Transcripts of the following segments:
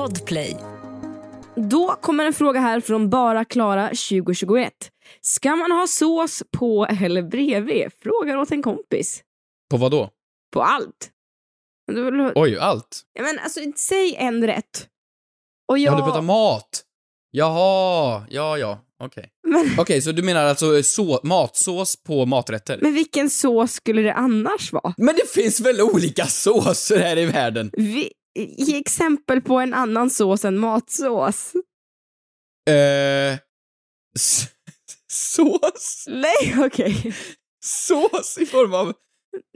Podplay. Då kommer en fråga här från Bara Klara 2021. Ska man ha sås på eller bredvid? Frågar åt en kompis. På vad då? På allt. Du Oj, allt? Ja, Men alltså, säg en rätt. Och jag... Ja, du pratar mat? Jaha, ja, ja, okej. men, Okej, så du menar alltså så, matsås på maträtter? men vilken sås skulle det annars vara? Men det finns väl olika såser här i världen? Vi, ge exempel på en annan sås än matsås. Eh... s- Sås? Nej, okej. Sås i form av...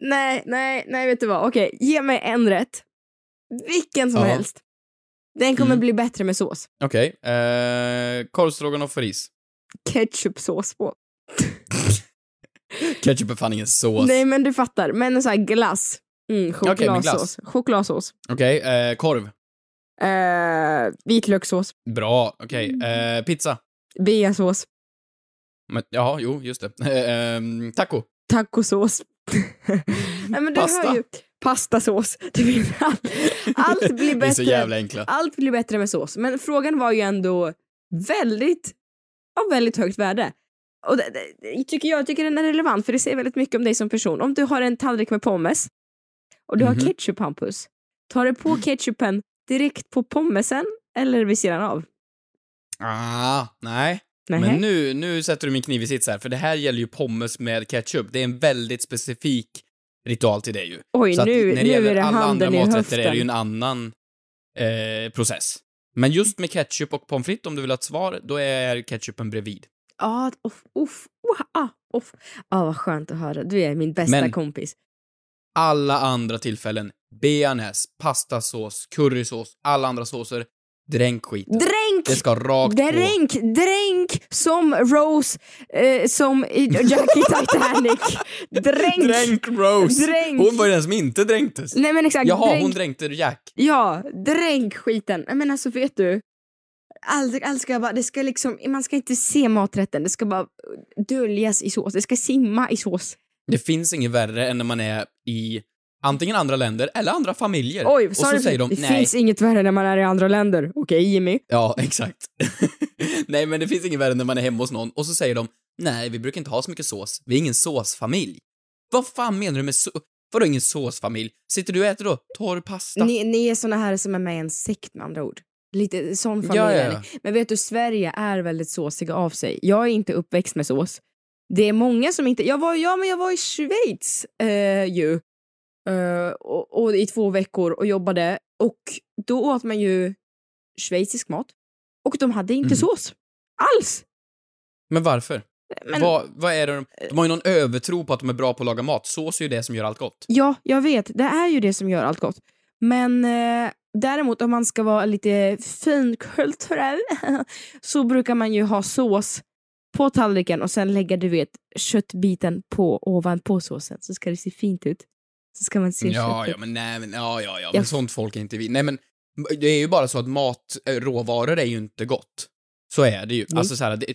Nej, nej, nej, vet du vad? Okej, ge mig en rätt. Vilken som Ja. helst. Den kommer Mm. bli bättre med sås. Okej, eh... Korvstroganoff och ris. Ketchupsås på. Ketchup är fan ingen sås. Nej, men du fattar. Men en sån här glass. Mm, chokladsås. glass. Chokladsås. Okej, eh, korv. Eh, vitlökssås. Bra, okej. Eh, pizza. Beasås. Men, ja, jo, just det. Eh, ehm, taco. Tacosås. Nej, men du Pasta. hör ju. Pastasås. Allt, allt blir Det är så bättre. jävla enkla. Allt blir bättre med sås. Men frågan var ju ändå väldigt, av väldigt högt värde. Och det, det, tycker jag tycker den är relevant för det säger väldigt mycket om dig som person. Om du har en tallrik med pommes och du Mhm. har ketchup Hampus, tar du på ketchupen direkt på pommesen eller vid sidan av? Ah, nej. Nej. Men nu, nu sätter du min kniv i sits här, för det här gäller ju pommes med ketchup. Det är en väldigt specifik ritual till det ju. Oj, Så nu, när det nu gäller är det alla andra maträtter höften. är det ju en annan eh, process. Men just med ketchup och pommes frites, om du vill ha ett svar, då är ketchupen bredvid. Ja, uff, uff, uh, ah, uff. Ah, vad skönt att höra. Du är min bästa Men- kompis. Alla andra tillfällen, bearnaise, pastasås, currysås, alla andra såser, dränk skiten. Dränk! Det ska rakt på. Dränk, dränk som Rose, eh, som i Jackie Titanic. Dränk! Dränk Rose! Dränk. Hon var ju den som inte dränktes. Nej men exakt, Jaha, dränk. hon dränkte Jack. Ja, dränk skiten. Men alltså vet du, allt, allt ska bara, det ska liksom, man ska inte se maträtten, det ska bara döljas i sås, det ska simma i sås. Det finns inget värre än när man är i antingen andra länder eller andra familjer. Oj, och så säger de det nej. finns inget värre när man är i andra länder. Okej Jimmy. Ja, exakt. nej, men det finns inget värre när man är hemma hos någon och så säger de nej, vi brukar inte ha så mycket sås. Vi är ingen såsfamilj. Vad fan menar du med så... Vadå ingen såsfamilj? Sitter du och äter då torr pasta? Ni, ni är såna här som är med i en sekt med andra ord. Lite sån familj Ja, ja, ja. Men vet du, Sverige är väldigt såsiga av sig. Jag är inte uppväxt med sås. Det är många som inte... Jag var, ja, men jag var i Schweiz eh, ju. Eh, och, och i två veckor och jobbade. Och då åt man ju schweizisk mat. Och de hade inte Mhm. sås. Alls! Men varför? Men, Vad, vad är det de... De har ju någon övertro på att de är bra på att laga mat. Sås är ju det som gör allt gott. Ja, jag vet. Det är ju det som gör allt gott. Men eh, däremot om man ska vara lite finkulturell så brukar man ju ha sås på tallriken och sen lägga du vet köttbiten på ovanpå såsen så ska det se fint ut. Så ska man se Ja, köttet. ja, men nej, men ja, ja, ja, men sånt folk är inte vi. Nej, men det är ju bara så att mat, eh, råvaror är ju inte gott. Så är det ju. Nej. Alltså så här, det,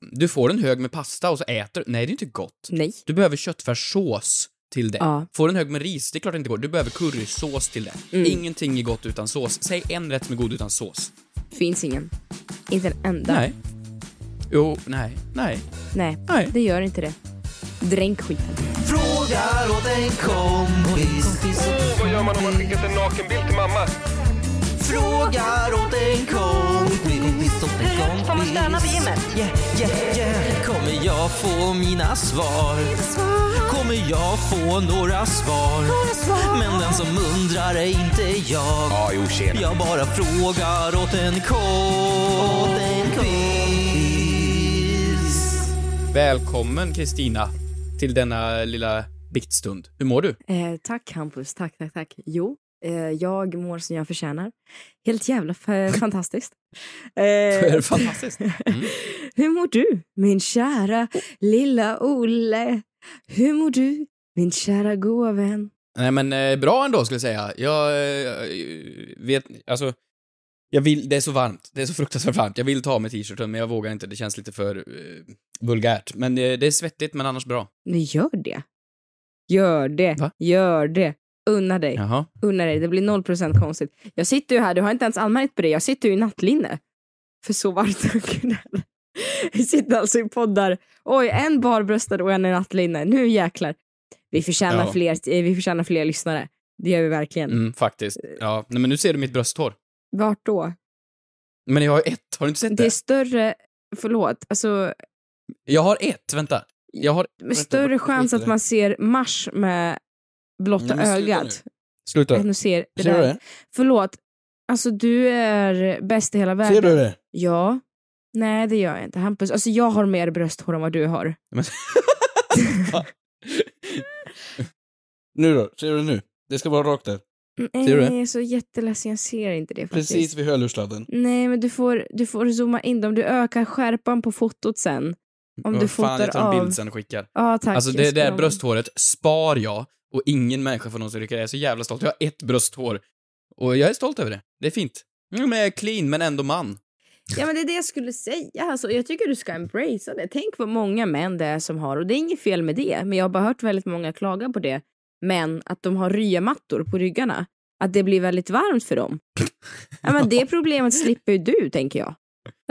du får en hög med pasta och så äter Nej, det är inte gott. Nej. Du behöver köttfärssås till det. Ja. Får en hög med ris, det är klart det inte går. Du behöver currysås till det. Mm. Ingenting är gott utan sås. Säg en rätt som är god utan sås. Finns ingen. Inte en enda. Nej. Jo, nej, nej, Nej, nej. det gör inte det. Dränk skiten. Frågar åt en kompis. Vad gör man om man skickat en nakenbild till mamma? Frågar åt en kompis. Åt en kompis. Får man stöna på gymmet? Yeah, yeah, yeah. Kommer jag få mina svar? Kommer jag få några svar? Men den som undrar är inte jag. Jo. Jag bara frågar åt en kompis. Välkommen Kristina till denna lilla biktstund. Hur mår du? Eh, tack Hampus, tack, tack, tack. Jo, eh, jag mår som jag förtjänar. Helt jävla fantastiskt. Eh, fantastiskt. Mm. hur mår du, min kära lilla Olle? Hur mår du, min kära goa vän? Nej men eh, bra ändå skulle jag säga. Jag eh, vet, alltså, jag vill, det är så varmt. Det är så fruktansvärt varmt. Jag vill ta av mig t-shirten men jag vågar inte. Det känns lite för eh, vulgärt. Men eh, det är svettigt men annars bra. Nej, gör det. Gör det. Va? Gör det. Unna dig. Jaha. Unna dig. Det blir noll procent konstigt. Jag sitter ju här, du har inte ens anmärkt på det. Jag sitter ju i nattlinne. För så varmt. Vi sitter alltså i poddar. Oj, en barbröstad och en i nattlinne. Nu jäklar. Vi förtjänar, Ja. fler, eh, vi förtjänar fler lyssnare. Det gör vi verkligen. Mm, faktiskt. Ja, nej men nu ser du mitt brösthår. Vart då? Men jag har ett, har du inte sett Det är det? större, förlåt, alltså Jag har ett, vänta. Jag har... Vänta, större vart- chans är att det? man ser Mars med blotta Nej, men sluta ögat. Sluta. Än att se det Ser du det? Förlåt, alltså du är bäst i hela världen. Ser du det? Ja. Nej, det gör jag inte. Hampus, alltså jag har mer brösthår än vad du har. Men- Nu då? Ser du nu? Det ska vara rakt där. Nej, Ser du det? jag är så jätteledsen, jag ser inte det faktiskt. Precis vid hörlursladden. Nej, men du får, du får zooma in dem. Du ökar skärpan på fotot sen. Om du Vad fan, fotar jag tar en av. bild sen och skickar. Ja, tack. Alltså Jag det ska där brösthåret spar jag och ingen människa får någonsin rycka. Jag är så jävla stolt. Jag har ett brösthår. Och jag är stolt över det. Det är fint. Mm, men jag är clean, men ändå man. Ja, men det är det jag skulle säga. Alltså, jag tycker du ska embracea det. Tänk vad många män det är som har, och det är inget fel med det, men jag har bara hört väldigt många klaga på det. Men att de har ryamattor på ryggarna. Att det blir väldigt varmt för dem. Ja, men det problemet slipper ju du, tänker jag.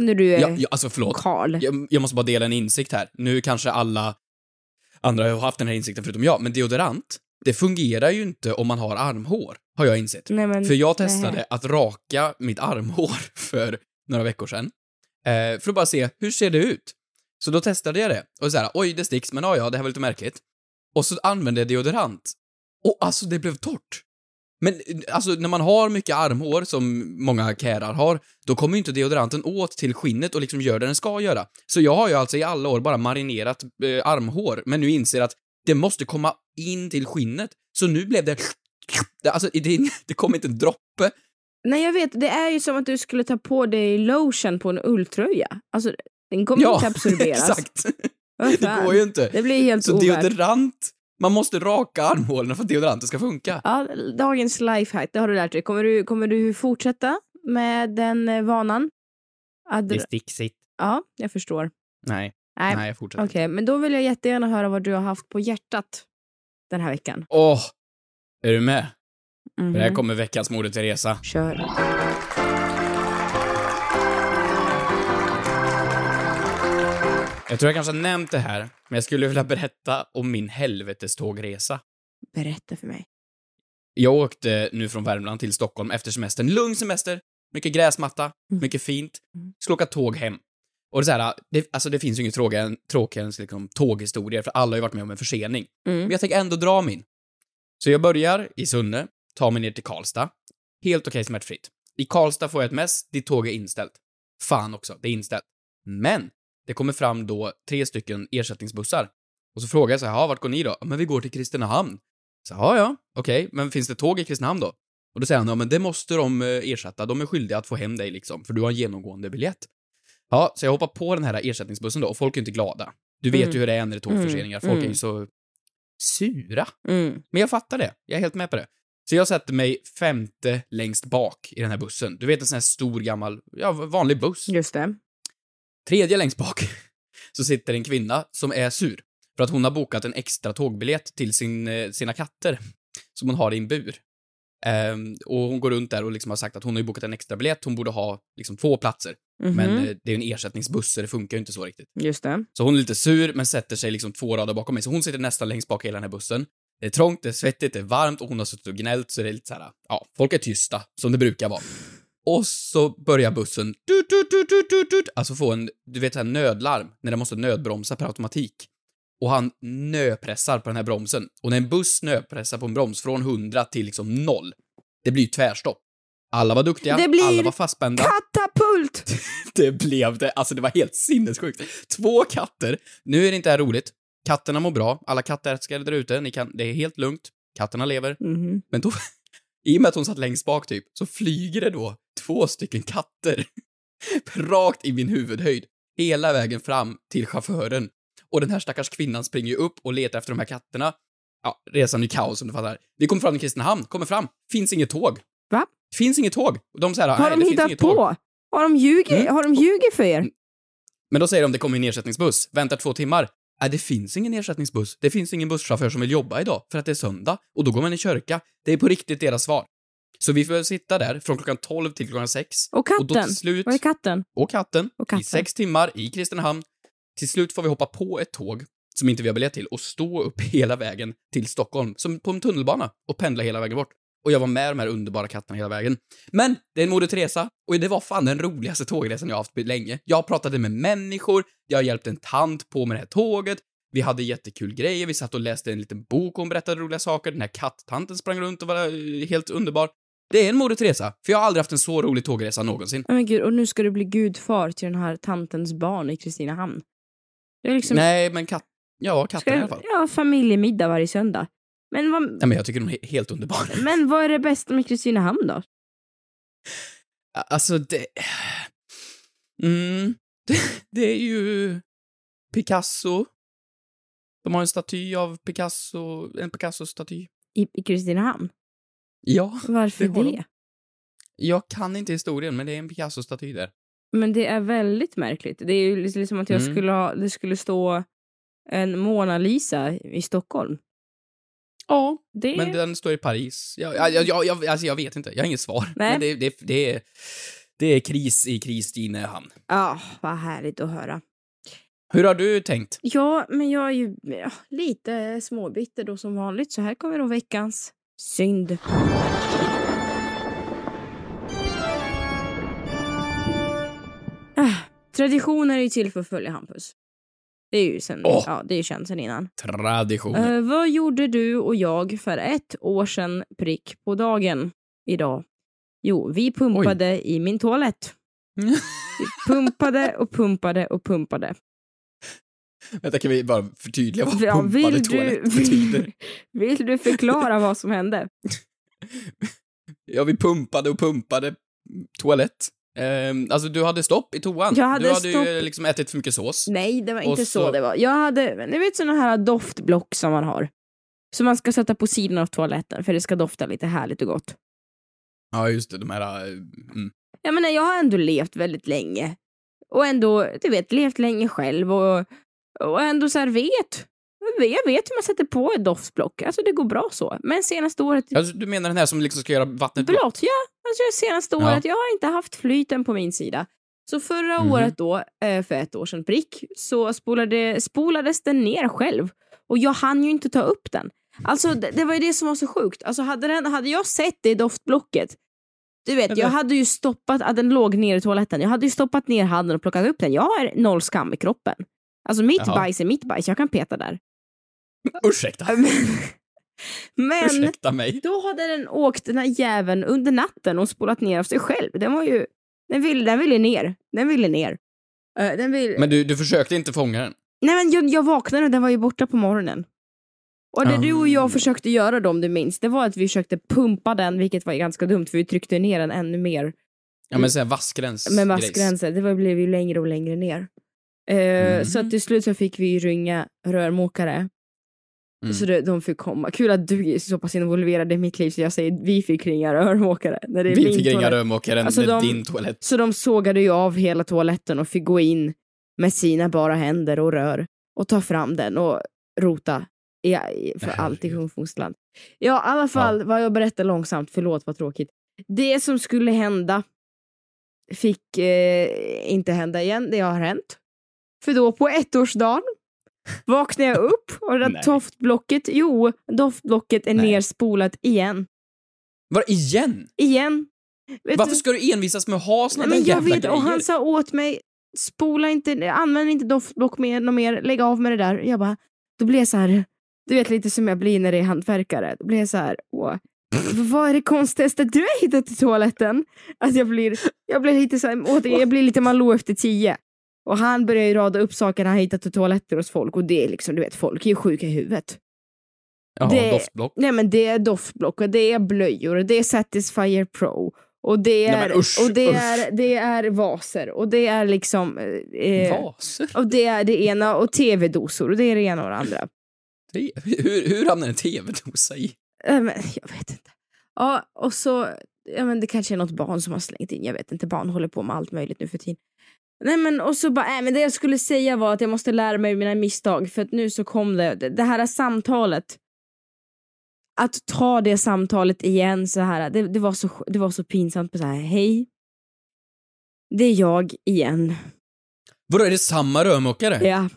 När du är Ja, ja, alltså förlåt. Karl. Jag, jag måste bara dela en insikt här. Nu kanske alla andra har haft den här insikten förutom jag, men deodorant, det fungerar ju inte om man har armhår, har jag insett. Nej, men, För jag testade nej. att raka mitt armhår för några veckor sedan. Eh, för att bara se, hur ser det ut? Så då testade jag det. Och så här, oj, det sticks, men ja, ja, det här var lite märkligt. Och så använde jag deodorant. Och alltså, det blev torrt. Men alltså, när man har mycket armhår, som många kärar har, då kommer ju inte deodoranten åt till skinnet och liksom gör det den ska göra. Så jag har ju alltså i alla år bara marinerat eh, armhår, men nu inser att det måste komma in till skinnet. Så nu blev det... alltså, det, det kom inte en droppe. Nej, jag vet. Det är ju som att du skulle ta på dig lotion på en ulltröja. Alltså, den kommer Ja, inte absorberas. exakt. Vad Det går ju inte. Det blir helt Så ovärt. deodorant, man måste raka armhålorna för att deodoranten ska funka. Ja, dagens lifehack, det har du lärt dig. Kommer du, kommer du fortsätta med den eh, vanan? Att, sticksigt. ja, jag förstår. Nej, Nej, nej jag fortsätter. okej. Men då vill jag jättegärna höra vad du har haft på hjärtat den här veckan. Åh, är du med? Mhm. Det här kommer veckans Moder Teresa. Kör. Jag tror jag kanske har nämnt det här, men jag skulle vilja berätta om min helvetestågresa. Berätta för mig. Jag åkte nu från Värmland till Stockholm efter semestern. Lugn semester, mycket gräsmatta, Mm. mycket fint. Mm. Skulle åka tåg hem. Och det är så här, det, alltså det finns ju inget tråkigare än, tråkigare än liksom, tåghistorier, för alla har ju varit med om en försening. Mm. Men jag tänker ändå dra min. Så jag börjar i Sunne, tar mig ner till Karlstad. Helt okej smärtfritt. I Karlstad får jag ett mess, ditt tåg är inställt. Fan också, det är inställt. Men, det kommer fram då tre stycken ersättningsbussar. Och så frågar jag så här, "Ja, vart går ni då? "Ja, Men vi går till Kristinehamn. Så, ja, ja, okej, men finns det tåg i Kristinehamn då? Och då säger han, ja men det måste de eh, ersätta, de är skyldiga att få hem dig liksom, för du har en genomgående biljett. Ja, så jag hoppar på den här ersättningsbussen då, och folk är inte glada. Du vet Mm. ju hur det är när det är tågförseningar, folk är Mm. ju så sura. Mm. Men jag fattar det. Jag är helt med på det. Så jag sätter mig femte längst bak i den här bussen. Du vet en sån här stor gammal, ja, vanlig buss. Just det. Tredje längst bak så sitter en kvinna som är sur. För att hon har bokat en extra tågbiljett till sin, eh, sina katter. Som hon har i en bur. Ehm, och hon går runt där och liksom har sagt att hon har ju bokat en extra biljett, hon borde ha liksom två platser. Mhm. Men eh, det är ju en ersättningsbuss så det funkar ju inte så riktigt. Just det. Så hon är lite sur, men sätter sig liksom två rader bakom mig. Så hon sitter nästan längst bak i hela den här bussen. Det är trångt, det är svettigt, det är varmt och hon har suttit och gnällt så det är lite så här, ja, folk är tysta, som det brukar vara. Och så börjar bussen, tut, tut, tut, tut, tut, alltså få en, du vet, här nödlarm, när den måste nödbromsa per automatik. Och han nöpressar på den här bromsen. Och när en buss nöpressar på en broms från 100 till liksom noll, det blir ju tvärstopp. Alla var duktiga, Det blir alla var fastspända. Katapult! Det blev det. Alltså det var helt sinnessjukt. Två katter. Nu är det inte här roligt. Katterna mår bra. Alla kattälskare där ute, ni kan, det är helt lugnt. Katterna lever. Mhm. Men då, i och med att hon satt längst bak typ, så flyger det då två stycken katter rakt i min huvudhöjd. Hela vägen fram till chauffören. Och den här stackars kvinnan springer ju upp och letar efter de här katterna. Ja, resan är ju kaos som du fattar. Vi kommer fram till Kristinehamn, kommer fram, finns inget tåg. Va? Finns inget tåg. Och de säger, Har de hittat inget tåg. på? Har de ljugit, Mm. har de ljugit för er? Men då säger de det kommer en ersättningsbuss, väntar två timmar. Nej, det finns ingen ersättningsbuss. Det finns ingen busschaufför som vill jobba idag för att det är söndag och då går man i kyrka. Det är på riktigt deras svar. Så vi får sitta där från klockan 12 till klockan 6. Och Och då katten. till slut... Var är katten? och katten, Och katten. i sex timmar i Kristinehamn. Till slut får vi hoppa på ett tåg som inte vi har biljett till och stå upp hela vägen till Stockholm, som på en tunnelbana, och pendla hela vägen bort. Och jag var med de här underbara katterna hela vägen. Men det är en Moder Teresa och det var fan den roligaste tågresan jag haft på länge. Jag pratade med människor, jag har hjälpt en tant på med det här tåget, vi hade jättekul grejer, vi satt och läste en liten bok och hon berättade roliga saker, den här kattanten sprang runt och var eh, helt underbar. Det är en Moder Teresa, för jag har aldrig haft en så rolig tågresa någonsin. Men gud, och nu ska du bli gudfar till den här tantens barn i Kristinehamn. Det är liksom... Nej, men katt... Ja, ska, katten i alla fall. Ja, familjemiddag varje söndag. Men vad, Nej, men jag tycker de är helt underbara. men vad är det bästa med Kristinehamn då? Alltså, det... Mm, det, det är ju Picasso. De har en staty av Picasso, en Picasso-staty. I, i Kristinehamn? Ja, Varför Det det? de. jag kan inte historien, men det är en Picasso-staty där. Men det är väldigt märkligt. Det är ju liksom att jag Mm. skulle ha, det skulle stå en Mona Lisa i Stockholm. Ja, Det men den står i Paris. Jag, jag, jag, jag, alltså, jag vet inte, jag har inget svar. Nej. Men det, det, det, är, det är kris i Kristinehamn. Ja, vad härligt att höra. Hur har du tänkt? Ja, men jag är ju ja, lite småbitter då som vanligt. Så här kommer då veckans synd. Ah, traditioner är ju till för att följa Hampus. Det är ju sen, Åh. ja, det är ju känt sen innan. Tradition. Eh, vad gjorde du och jag för ett år sedan prick på dagen idag? Jo, vi pumpade i min toalett. Vi pumpade och pumpade och pumpade. Vänta, kan vi bara förtydliga vad Ja, pumpade vill, du, toalett betyder? vill du förklara vad som hände? Ja, vi pumpade och pumpade toalett. Ehm, alltså, du hade stopp i toan. Jag hade du hade ju stopp. liksom ätit för mycket sås. Nej, det var inte så... så- det var. Jag hade, ni vet såna här doftblock som man har. Som man ska sätta på sidan av toaletten för det ska dofta lite härligt och gott. Ja, just det, de här... eh, Mm. Jag menar, jag har ändå levt väldigt länge. Och ändå, du vet, levt länge själv och, och ändå så här vet. Jag vet hur man sätter på ett doftblock. Alltså det går bra så. Men senaste året... Alltså, du menar den här som liksom ska göra vattnet blått? Blått, ja. Alltså senaste Ja. året, jag har inte haft flyten på min sida. Så förra Mhm. året då, eh, för ett år sedan prick, så spolade, spolades den ner själv. Och jag hann ju inte ta upp den. Alltså det, det var ju det som var så sjukt. Alltså hade, den, hade jag sett det doftblocket, du vet, jag hade ju stoppat, att den låg ner i toaletten, jag hade ju stoppat ner handen och plockat upp den. Jag har noll skam i kroppen. Alltså mitt Jaha. bajs är mitt bajs, jag kan peta där. Ursäkta. Men, Ursäkta mig. då hade den åkt den här jäveln under natten och spolat ner av sig själv. Den var ju... Den ville, den ville ner. Den ville ner. Eh, den vill... Men du, du försökte inte fånga den? Nej men jag, jag vaknade och den var ju borta på morgonen. Och det Ah. du och jag försökte göra då om du minns, det var att vi försökte pumpa den, vilket var ganska dumt för vi tryckte ner den ännu mer. Ja, men såhär vassgräns. Med vassgränser. Det var, blev ju längre och längre ner. Eh, Mhm. Så till slut så fick vi ringa rörmokare. Mm. Så det, de fick komma. Kul att du är så pass involverad i mitt liv så jag säger vi fick ringa rörmokare. När det är Vi fick ringa toalett. rörmokaren Alltså, med de- din toalett. Så de sågade ju av hela toaletten och fick gå in med sina bara händer och rör och ta fram den och rota i, för allt i. Kungsland. Ja, i alla fall, vad jag berättar långsamt, förlåt vad tråkigt. Det som skulle hända fick eh, inte hända igen, det har hänt. För då på ettårsdagen vaknade jag upp och det doftblocket, jo, doftblocket är Nej. nerspolat igen. Var igen? Igen. Vet Varför du- ska du envisas med att ha såna Nej, där men jag jävla vet, grejer? och han sa åt mig, spola inte, använd inte doftblock mer, något mer, lägg av med det där. Jag bara, då blir jag så här, du vet lite som jag blir när det är hantverkare. Då blir jag så här, åh, vad är det konstigaste du har hittat i toaletten? Att jag blir, jag blir lite så här, återigen, jag blir lite Malou efter tio. Och han börjar ju rada upp saker han hittat i toaletter hos folk och det är liksom, du vet, folk är ju sjuka i huvudet. Jaha, det- doftblock. Nej men det är doftblock och det är blöjor och det är Satisfyer Pro. Och det Nej, är, men usch, och det usch. är, det är vaser och det är liksom... Eh, Vaser? och det är det ena och tv-dosor och det är det ena och det andra. Hur, hur hamnar en tv-dosa i? Äh, men, jag vet inte. Ja, och så... Ja, men det kanske är något barn som har slängt in. Jag vet inte. Barn håller på med allt möjligt nu för tiden. Nej men och så bara, äh, men det jag skulle säga var att jag måste lära mig mina misstag för att nu så kom det, det, här samtalet. Att ta det samtalet igen så här, det, det, var, så, det var så pinsamt. på Så här, hej. Det är jag igen. Vadå, är det samma rörmokare? Ja.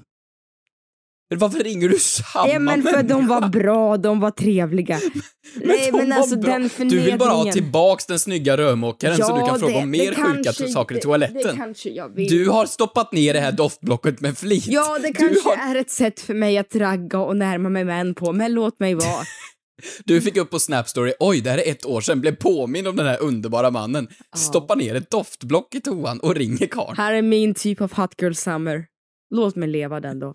Varför ringer du samma ja men för människa? de var bra, de var trevliga. Nej de men alltså bra. den Du förnedringen. vill bara ha tillbaks den snygga rörmokaren så du kan fråga det- om mer det sjuka kanske- saker i det- toaletten. Det kanske jag vill. Du har stoppat ner det här doftblocket med flit. Ja, det du, kanske har, är ett sätt för mig att ragga och närma mig män på, men låt mig vara. du fick upp på Snap Story, oj, det här är ett år sedan, blev påmind om den här underbara mannen. Stoppa ner ett doftblock i toan och ringer karln. Här är min typ av hot girl summer. Låt mig leva den då.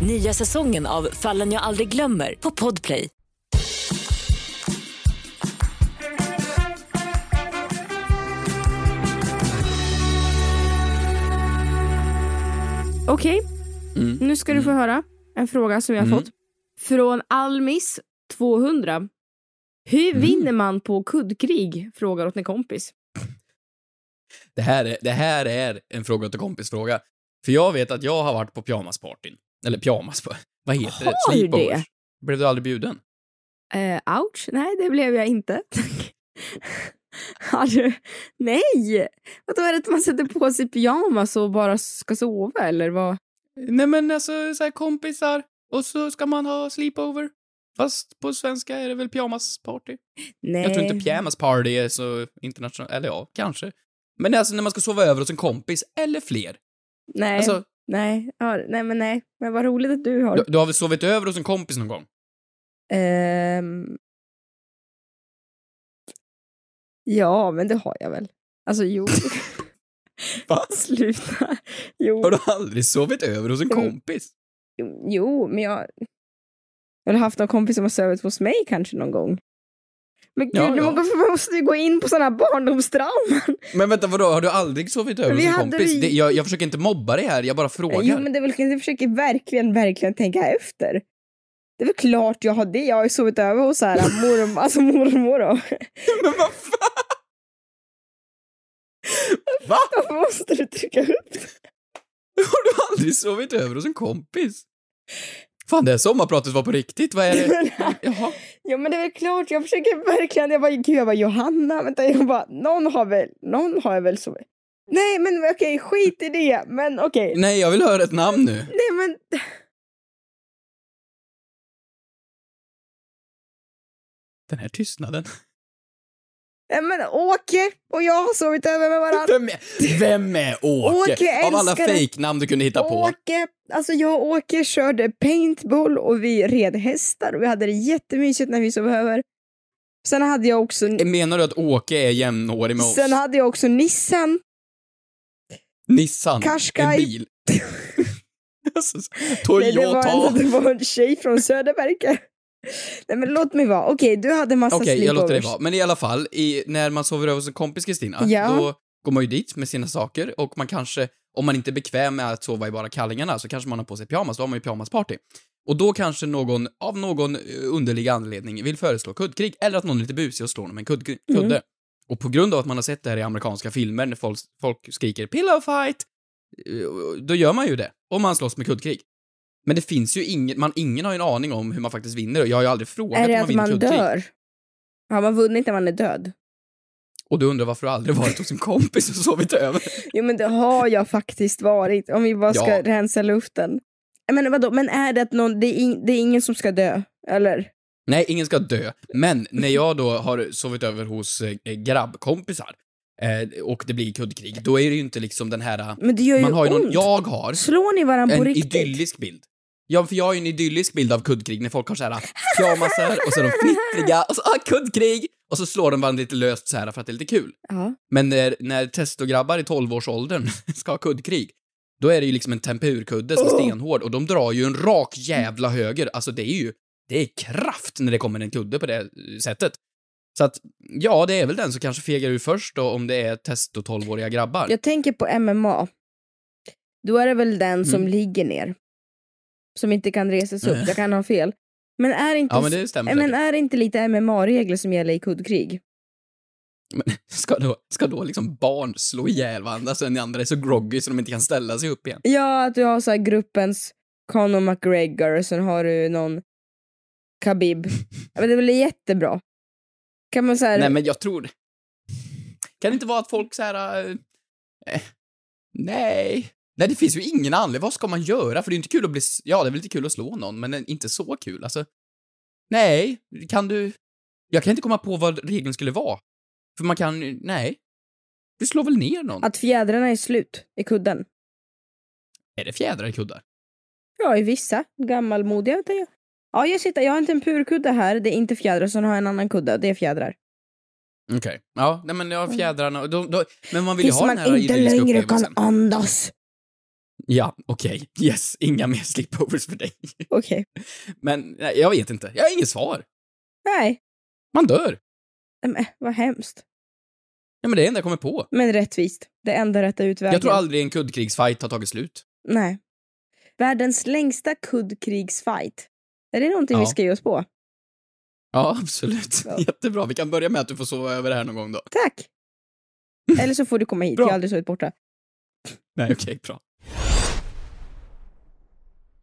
Nya säsongen av Fallen jag aldrig glömmer på Podplay. Okej, Mm. nu ska du få höra en fråga som jag har Mm. fått. Från Almis 200. Hur Mm. vinner man på kuddkrig? Frågar åt en kompis. Det här, är, det här är en fråga till kompis-fråga. För jag vet att jag har varit på pyjamaspartyn. Eller pyjamas, vad heter det? Har du Sleepovers. det? Blev du aldrig bjuden? Eh, ouch, nej det blev jag inte. Har du? Nej! Vadå är det att man sätter på sig pyjamas och bara ska sova eller vad? Nej men alltså, så här kompisar, och så ska man ha sleepover. Fast på svenska är det väl pyjamasparty? Nej. Jag tror inte pyjamasparty är så internationellt, eller ja, kanske. Men alltså när man ska sova över hos en kompis, eller fler. Nej, Alltså, nej, ja, nej men nej. Men vad roligt att du har. du, du har väl sovit över hos en kompis någon gång? Ehm. Ja, men det har jag väl. Alltså jo. Va? Sluta. Jo. Har du aldrig sovit över hos en Mm. kompis? jo, men jag... Jag har haft någon kompis som har sovit hos mig kanske någon gång. Men gud, Ja, ja. måste- måste vi gå in på sådana barndomstrauman. Men vänta, vadå, har du aldrig sovit över hos en kompis? vi- Det, jag, jag försöker inte mobba dig här, jag bara frågar. Jo, men det är väl, jag försöker verkligen, verkligen tänka efter. Det är väl klart jag har det. Jag har ju sovit över hos så här, mormor, alltså mormor. då. Men vad fan? Va? Varför måste du trycka upp det? Har du aldrig sovit över hos en kompis? Fan, det här sommarpratet var på riktigt, vad är det? Jaha. Ja men det är väl klart, jag försöker verkligen, jag bara gud jag bara Johanna, vänta jag bara någon har väl, någon har jag väl så Nej men okej skit i det, men okej. Nej, jag vill höra ett namn nu. Nej men Den här tystnaden. Nej men Åke och jag har sovit över med varandra. Vem är, vem är Åke? Åke, Av alla fejknamn du kunde hitta på. Åke, alltså jag och Åke körde paintball och vi red hästar och vi hade det jättemysigt när vi sov över. Sen hade jag också, Menar du att Åke är jämnårig med oss? sen hade jag också Nissan. Nissan? Qashqai. En bil? alltså, Nej, det, var Toyota? en, det var en tjej från Söderberga. Nej men låt mig vara. Okej, du hade massa Okej, jag låter dig sleepovers. vara. Men i alla fall, i, när man sover över hos en kompis, Kristina, Ja. då går man ju dit med sina saker och man kanske, om man inte är bekväm med att sova i bara kallingarna, så kanske man har på sig pyjamas, då har man ju pyjamasparty. Och då kanske någon, av någon eh, underlig anledning, vill föreslå kuddkrig, eller att någon är lite busig och slår någon med en kudd, Mm. kudde. Och på grund av att man har sett det här i amerikanska filmer, när folk, folk skriker 'pillow fight', eh, då gör man ju det. Och man slåss med kuddkrig. Men det finns ju ingen, man, ingen har ju en aning om hur man faktiskt vinner jag har ju aldrig frågat Är om det man att vinner man kuddkrig. dör? Har man vunnit när man är död? Och du undrar varför du aldrig varit hos en kompis och sovit över? Jo men det har jag faktiskt varit, om vi bara ska Ja. rensa luften. Men vadå, men är det att någon, det är, in, det är ingen som ska dö? Eller? Nej, ingen ska dö. Men när jag då har sovit över hos eh, grabbkompisar eh, och det blir kuddkrig, då är det ju inte liksom den här... Men det gör ju man har ju ont. någon, jag har Slår ni varandra på en riktigt? idyllisk bild. Ja, för jag har ju en idyllisk bild av kuddkrig när folk har så här pyjamasar och så är de fnittriga och så ah, kuddkrig och så slår de varandra lite löst så här för att det är lite kul. Ja. Men när, när testograbbar i 12-årsåldern ska ha kuddkrig, då är det ju liksom en tempurkudde som är stenhård och de drar ju en rak jävla höger. Alltså det är ju, det är kraft när det kommer en kudde på det sättet. Så att, ja, det är väl den som kanske fegar ur först då om det är testo 12-åriga grabbar. Jag tänker på MMA. Då är det väl den som Mm. ligger ner. Som inte kan resa sig upp. Jag kan ha fel. Men är inte, Ja, men det stämmer men säkert. är det inte lite MMA-regler som gäller i kuddkrig? Men ska då, ska då liksom barn slå ihjäl varandra så den andra är så groggy så de inte kan ställa sig upp igen? Ja, att du har så här gruppens Conor McGregor och sen har du någon Khabib. Men det väl jättebra? Kan man säga Nej, men jag tror... Kan det inte vara att folk så här... äh, nej. Nej, det finns ju ingen anledning. Vad ska man göra? För det är inte kul att bli... Ja, det är väl lite kul att slå någon, men inte så kul. Alltså... Nej, kan du... Jag kan inte komma på vad regeln skulle vara. För man kan... Nej. Du slår väl ner någon? att fjädrarna är slut i kudden? Är det fjädrar i kuddar? Ja, i vissa gammalmodiga. vet jag. Ja, jag sitter, jag har en tempurkudde här, det är inte fjädrar, så har jag en annan kudde, det är fjädrar. Okej. Ja, nej men ja, fjädrarna... De, de, men man vill ju ha man den här inte idylliska längre kan andas. Ja, okej. Yes, inga mer sleepovers för dig. Okej. Men nej, jag vet inte. Jag har inget svar. Nej, Man dör. men, vad hemskt. Ja, men det är det enda jag kommer på. Men rättvist. Det enda rätta utvägen. Jag tror aldrig en kuddkrigsfight har tagit slut. Nej. Världens längsta kuddkrigsfight. Är det någonting vi Ja. ska ge oss på? Ja, absolut. Ja. Jättebra. Vi kan börja med att du får sova över här någon gång då. Tack! Eller så får du komma hit, Bra. jag har aldrig sovit borta. Nej, okej, bra.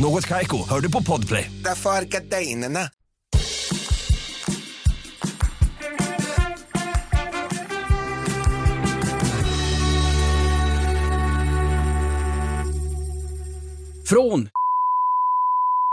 Något Kaiko, hör du på Podplay. Därför är gardinerna. Från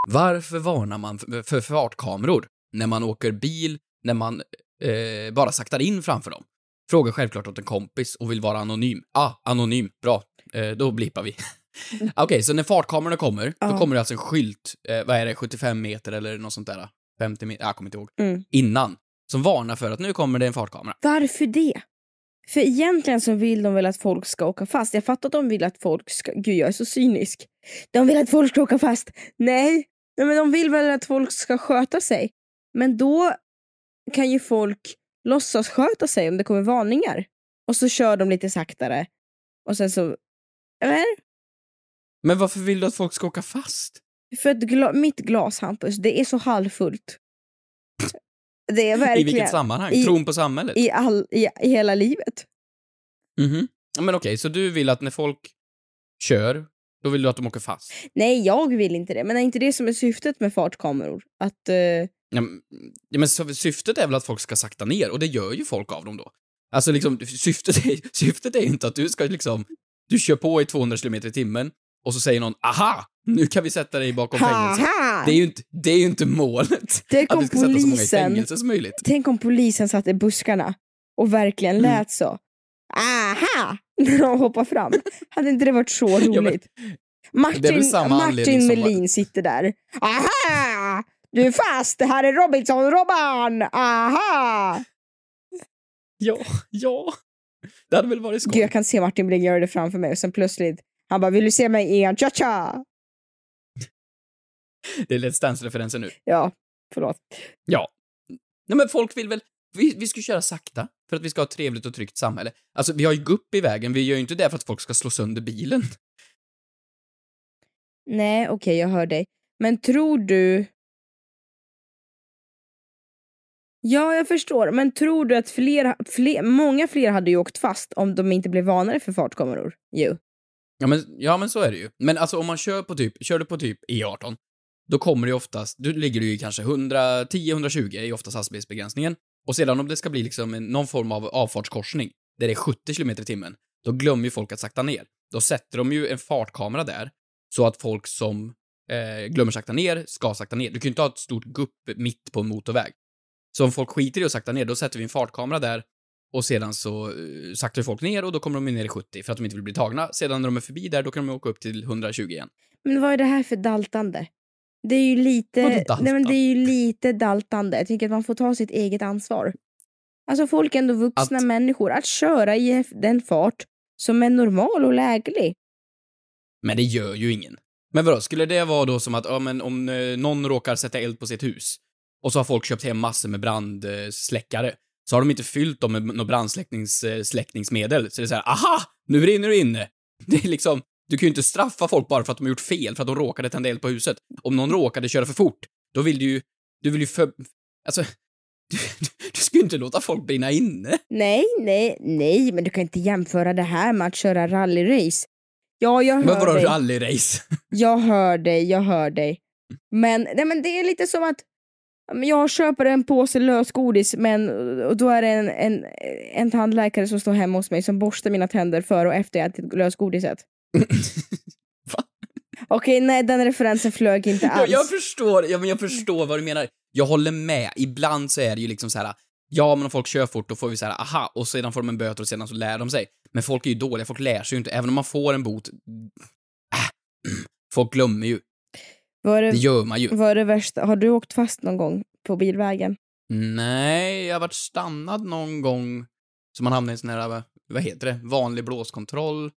Varför varnar man för, för fartkameror när man åker bil, när man eh, bara saktar in framför dem? Frågar självklart åt en kompis och vill vara anonym. Ah, anonym. Bra. Eh, då blippar vi. Okej, så när fartkamerorna kommer, då Ja. kommer det alltså en skylt, eh, vad är det, 75 meter eller något sånt där? 50 meter, jag kommer inte ihåg. Mm. Innan. Som varnar för att nu kommer det en fartkamera. Varför det? För egentligen så vill de väl att folk ska åka fast. Jag fattar att de vill att folk ska... Gud, jag är så cynisk. De vill att folk ska åka fast. Nej, Nej men de vill väl att folk ska sköta sig. Men då kan ju folk låtsas sköta sig om det kommer varningar. Och så kör de lite saktare. Och sen så... Eller? Men varför vill du att folk ska åka fast? För att gla- mitt glas, Hampus, det är så halvfullt. Det är I verkligen... vilket sammanhang? I- Tron på samhället? I, all, i, I hela livet. Mhm. Ja, men okej, så du vill att när folk kör, då vill du att de åker fast? Nej, jag vill inte det. Men är inte det som är syftet med fartkameror? Att... eh, Ja, men- ja, men syftet är väl att folk ska sakta ner, och det gör ju folk av dem då. Alltså liksom, syftet är, syftet är inte att du ska liksom, du kör på i 200 km i timmen, och så säger någon aha, nu kan vi sätta dig bakom fängelse. Haha! Det är ju inte, det är inte målet. Tänk Att vi ska sätta så många i polisen- fängelse som möjligt. Tänk om polisen satt i buskarna och verkligen Mm. lät så. Aha! När de hoppar fram. Hade inte det varit så roligt? Ja, men- Martin, Melin sitter där. Aha! Du är fast, det här är Robinson-Robban! Aha! Ja, ja. Det hade väl varit skoj. Gud, jag kan se Martin Melin göra det framför mig och sen plötsligt, han bara, vill du se mig i en cha-cha? Det är Let's Dance-referensen nu. Ja, förlåt. Ja. Nej men folk vill väl, vi, vi ska köra sakta för att vi ska ha ett trevligt och tryggt samhälle. Alltså vi har ju gupp i vägen, vi gör ju inte det för att folk ska slå sönder bilen. Nej, okej, jag hör dig. Men tror du... Ja, jag förstår. Men tror du att fler, fler, många fler hade ju åkt fast om de inte blev varnade för fartkameror? Jo. Ja men, ja men så är det ju. Men alltså om man kör på typ, kör du på typ E18, då kommer det ju oftast, då ligger du ju kanske 110-120 är oftast hastighetsbegränsningen. Och sedan om det ska bli liksom en, någon form av avfartskorsning, där det är 70 km i timmen, då glömmer ju folk att sakta ner. Då sätter de ju en fartkamera där, så att folk som eh, glömmer sakta ner, ska sakta ner. Du kan ju inte ha ett stort gupp mitt på en motorväg. Så om folk skiter i att sakta ner, då sätter vi en fartkamera där och sedan så eh, saktar folk ner och då kommer de ner i 70 för att de inte vill bli tagna. Sedan när de är förbi där, då kan de åka upp till 120 igen. Men vad är det här för daltande? Det är ju lite, nej men det är ju lite daltande. Jag tycker att man får ta sitt eget ansvar. Alltså folk är ändå vuxna Att- människor. Att köra i den fart som är normal och läglig. Men det gör ju ingen. Men vadå, skulle det vara då som att, ja men om eh, någon råkar sätta eld på sitt hus och så har folk köpt hem massor med brandsläckare, så har de inte fyllt dem med något brandsläckningsmedel. Så det är så här, aha! Nu brinner det inne! Det är liksom, du kan ju inte straffa folk bara för att de har gjort fel, för att de råkade tända eld på huset. Om någon råkade köra för fort, då vill du ju, du vill ju för, alltså, du, du, ska ju inte låta folk brinna inne. Nej, nej, nej, men du kan inte jämföra det här med att köra rallyrace. Ja, jag hör Men vadå dig. rallyrace? Jag hör dig, jag hör dig. Men, nej, men det är lite som att jag köper en påse lösgodis men och då är det en, en, en tandläkare som står hemma hos mig som borstar mina tänder före och efter jag ätit lösgodiset. Okej, nej den referensen flög inte Jag, alls. jag förstår, ja, men jag förstår vad du menar. Jag håller med. Ibland så är det ju liksom så här. ja men om folk kör fort då får vi så här, aha, och sedan får de en böter och sedan så lär de sig. Men folk är ju dåliga, folk lär sig ju inte. Även om man får en bot, äh, folk glömmer ju. Var det, Det gör man ju. Vad är det värsta? Har du åkt fast någon gång på bilvägen? Nej, jag har varit stannad någon gång så man hamnade i en sån här, vad- heter det, vanlig blåskontroll.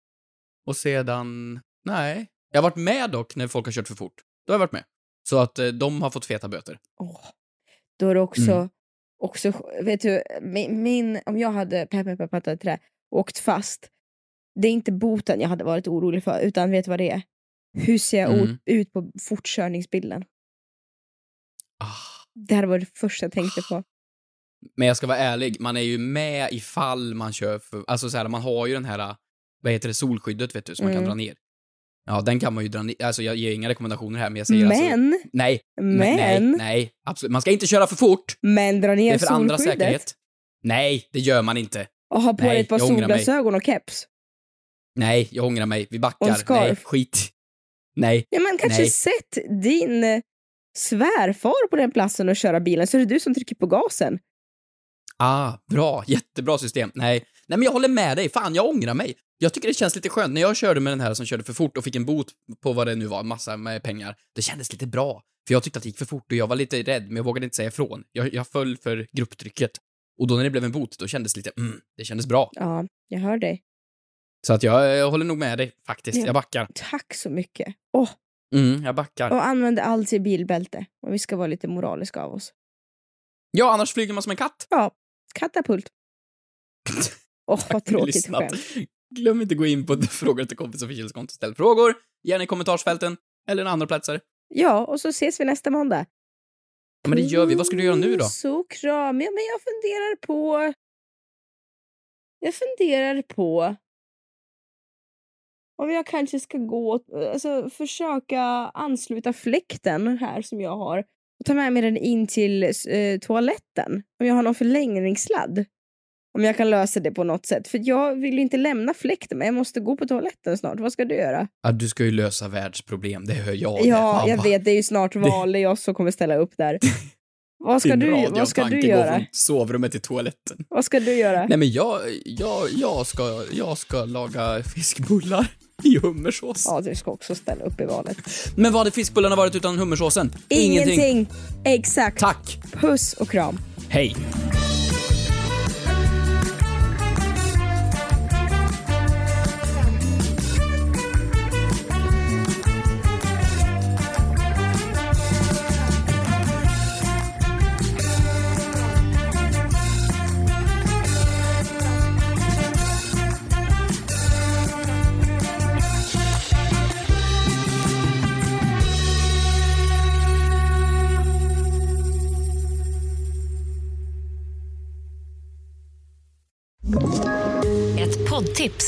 Och sedan, nej. Jag har varit med dock när folk har kört för fort. Då har jag varit med. Så att eh, de har fått feta böter. Åh, då är det också, Mm. också vet du, min, min, om jag hade pepp, pepp, pepp, trä, åkt fast, det är inte boten jag hade varit orolig för, utan vet du vad det är? Hur ser jag Mm. ut- på fortkörningsbilden? Ah. Det här var det första jag tänkte på. Men jag ska vara ärlig, man är ju med ifall man kör för, alltså så här, man har ju den här, vad heter det, solskyddet vet du, som man kan Mm. dra ner. Ja, den kan man ju dra ner, alltså jag ger inga rekommendationer här, men jag säger alltså, Men, nej, men, nej, nej, absolut, man ska inte köra för fort! men dra Det ner är för andra säkerhet. Nej, det gör man inte. och ha på Nej, dig ett par solglasögon och keps. Nej, jag ångrar mig, vi Och backar. en scarf. Nej, skit. Nej, Ja, men kanske Nej. sätt din svärfar på den platsen och köra bilen så är det du som trycker på gasen. ah, bra, jättebra system. Nej, nej men jag håller med dig, fan jag ångrar mig. Jag tycker det känns lite skönt, när jag körde med den här som körde för fort och fick en bot på vad det nu var, massa med pengar, det kändes lite bra. För jag tyckte att det gick för fort och jag var lite rädd, men jag vågade inte säga ifrån. Jag, jag föll för grupptrycket. Och då när det blev en bot, då kändes det lite, mm, det kändes bra. Ja, jag hör dig. Så att jag, jag håller nog med dig, faktiskt. Ja. Jag backar. Tack så mycket. Åh, Mm, jag backar. och använd alltid bilbälte. Och vi ska vara lite moraliska av oss. Ja, annars flyger man som en katt. Ja, katapult. Åh, vad tråkigt skämt. Glöm inte gå in på frågor till kompis och konto. Ställ frågor, gärna i kommentarsfälten eller en andra platser. Ja, och så ses vi nästa måndag. Ja, men det gör vi. Vad ska du göra nu då? Så kram. Ja, men jag funderar på... Jag funderar på om jag kanske ska gå, alltså försöka ansluta fläkten här som jag har och ta med mig den in till eh, toaletten. Om jag har någon förlängningssladd. Om jag kan lösa det på något sätt. För jag vill ju inte lämna fläkten men jag måste gå på toaletten snart. Vad ska du göra? Ja, du ska ju lösa världsproblem, det hör jag. Ja, jag vet. Det är ju snart val. Det är jag som kommer ställa upp där. Vad ska, du, vad ska du går göra? från sovrummet till toaletten. Vad ska du göra? Nej men jag, jag, jag ska, jag ska laga fiskbullar i hummersås. Ja, du ska också ställa upp i valet. Men vad hade fiskbullarna varit utan hummersåsen? Ingenting. Exakt. Tack. Puss och kram. Hej.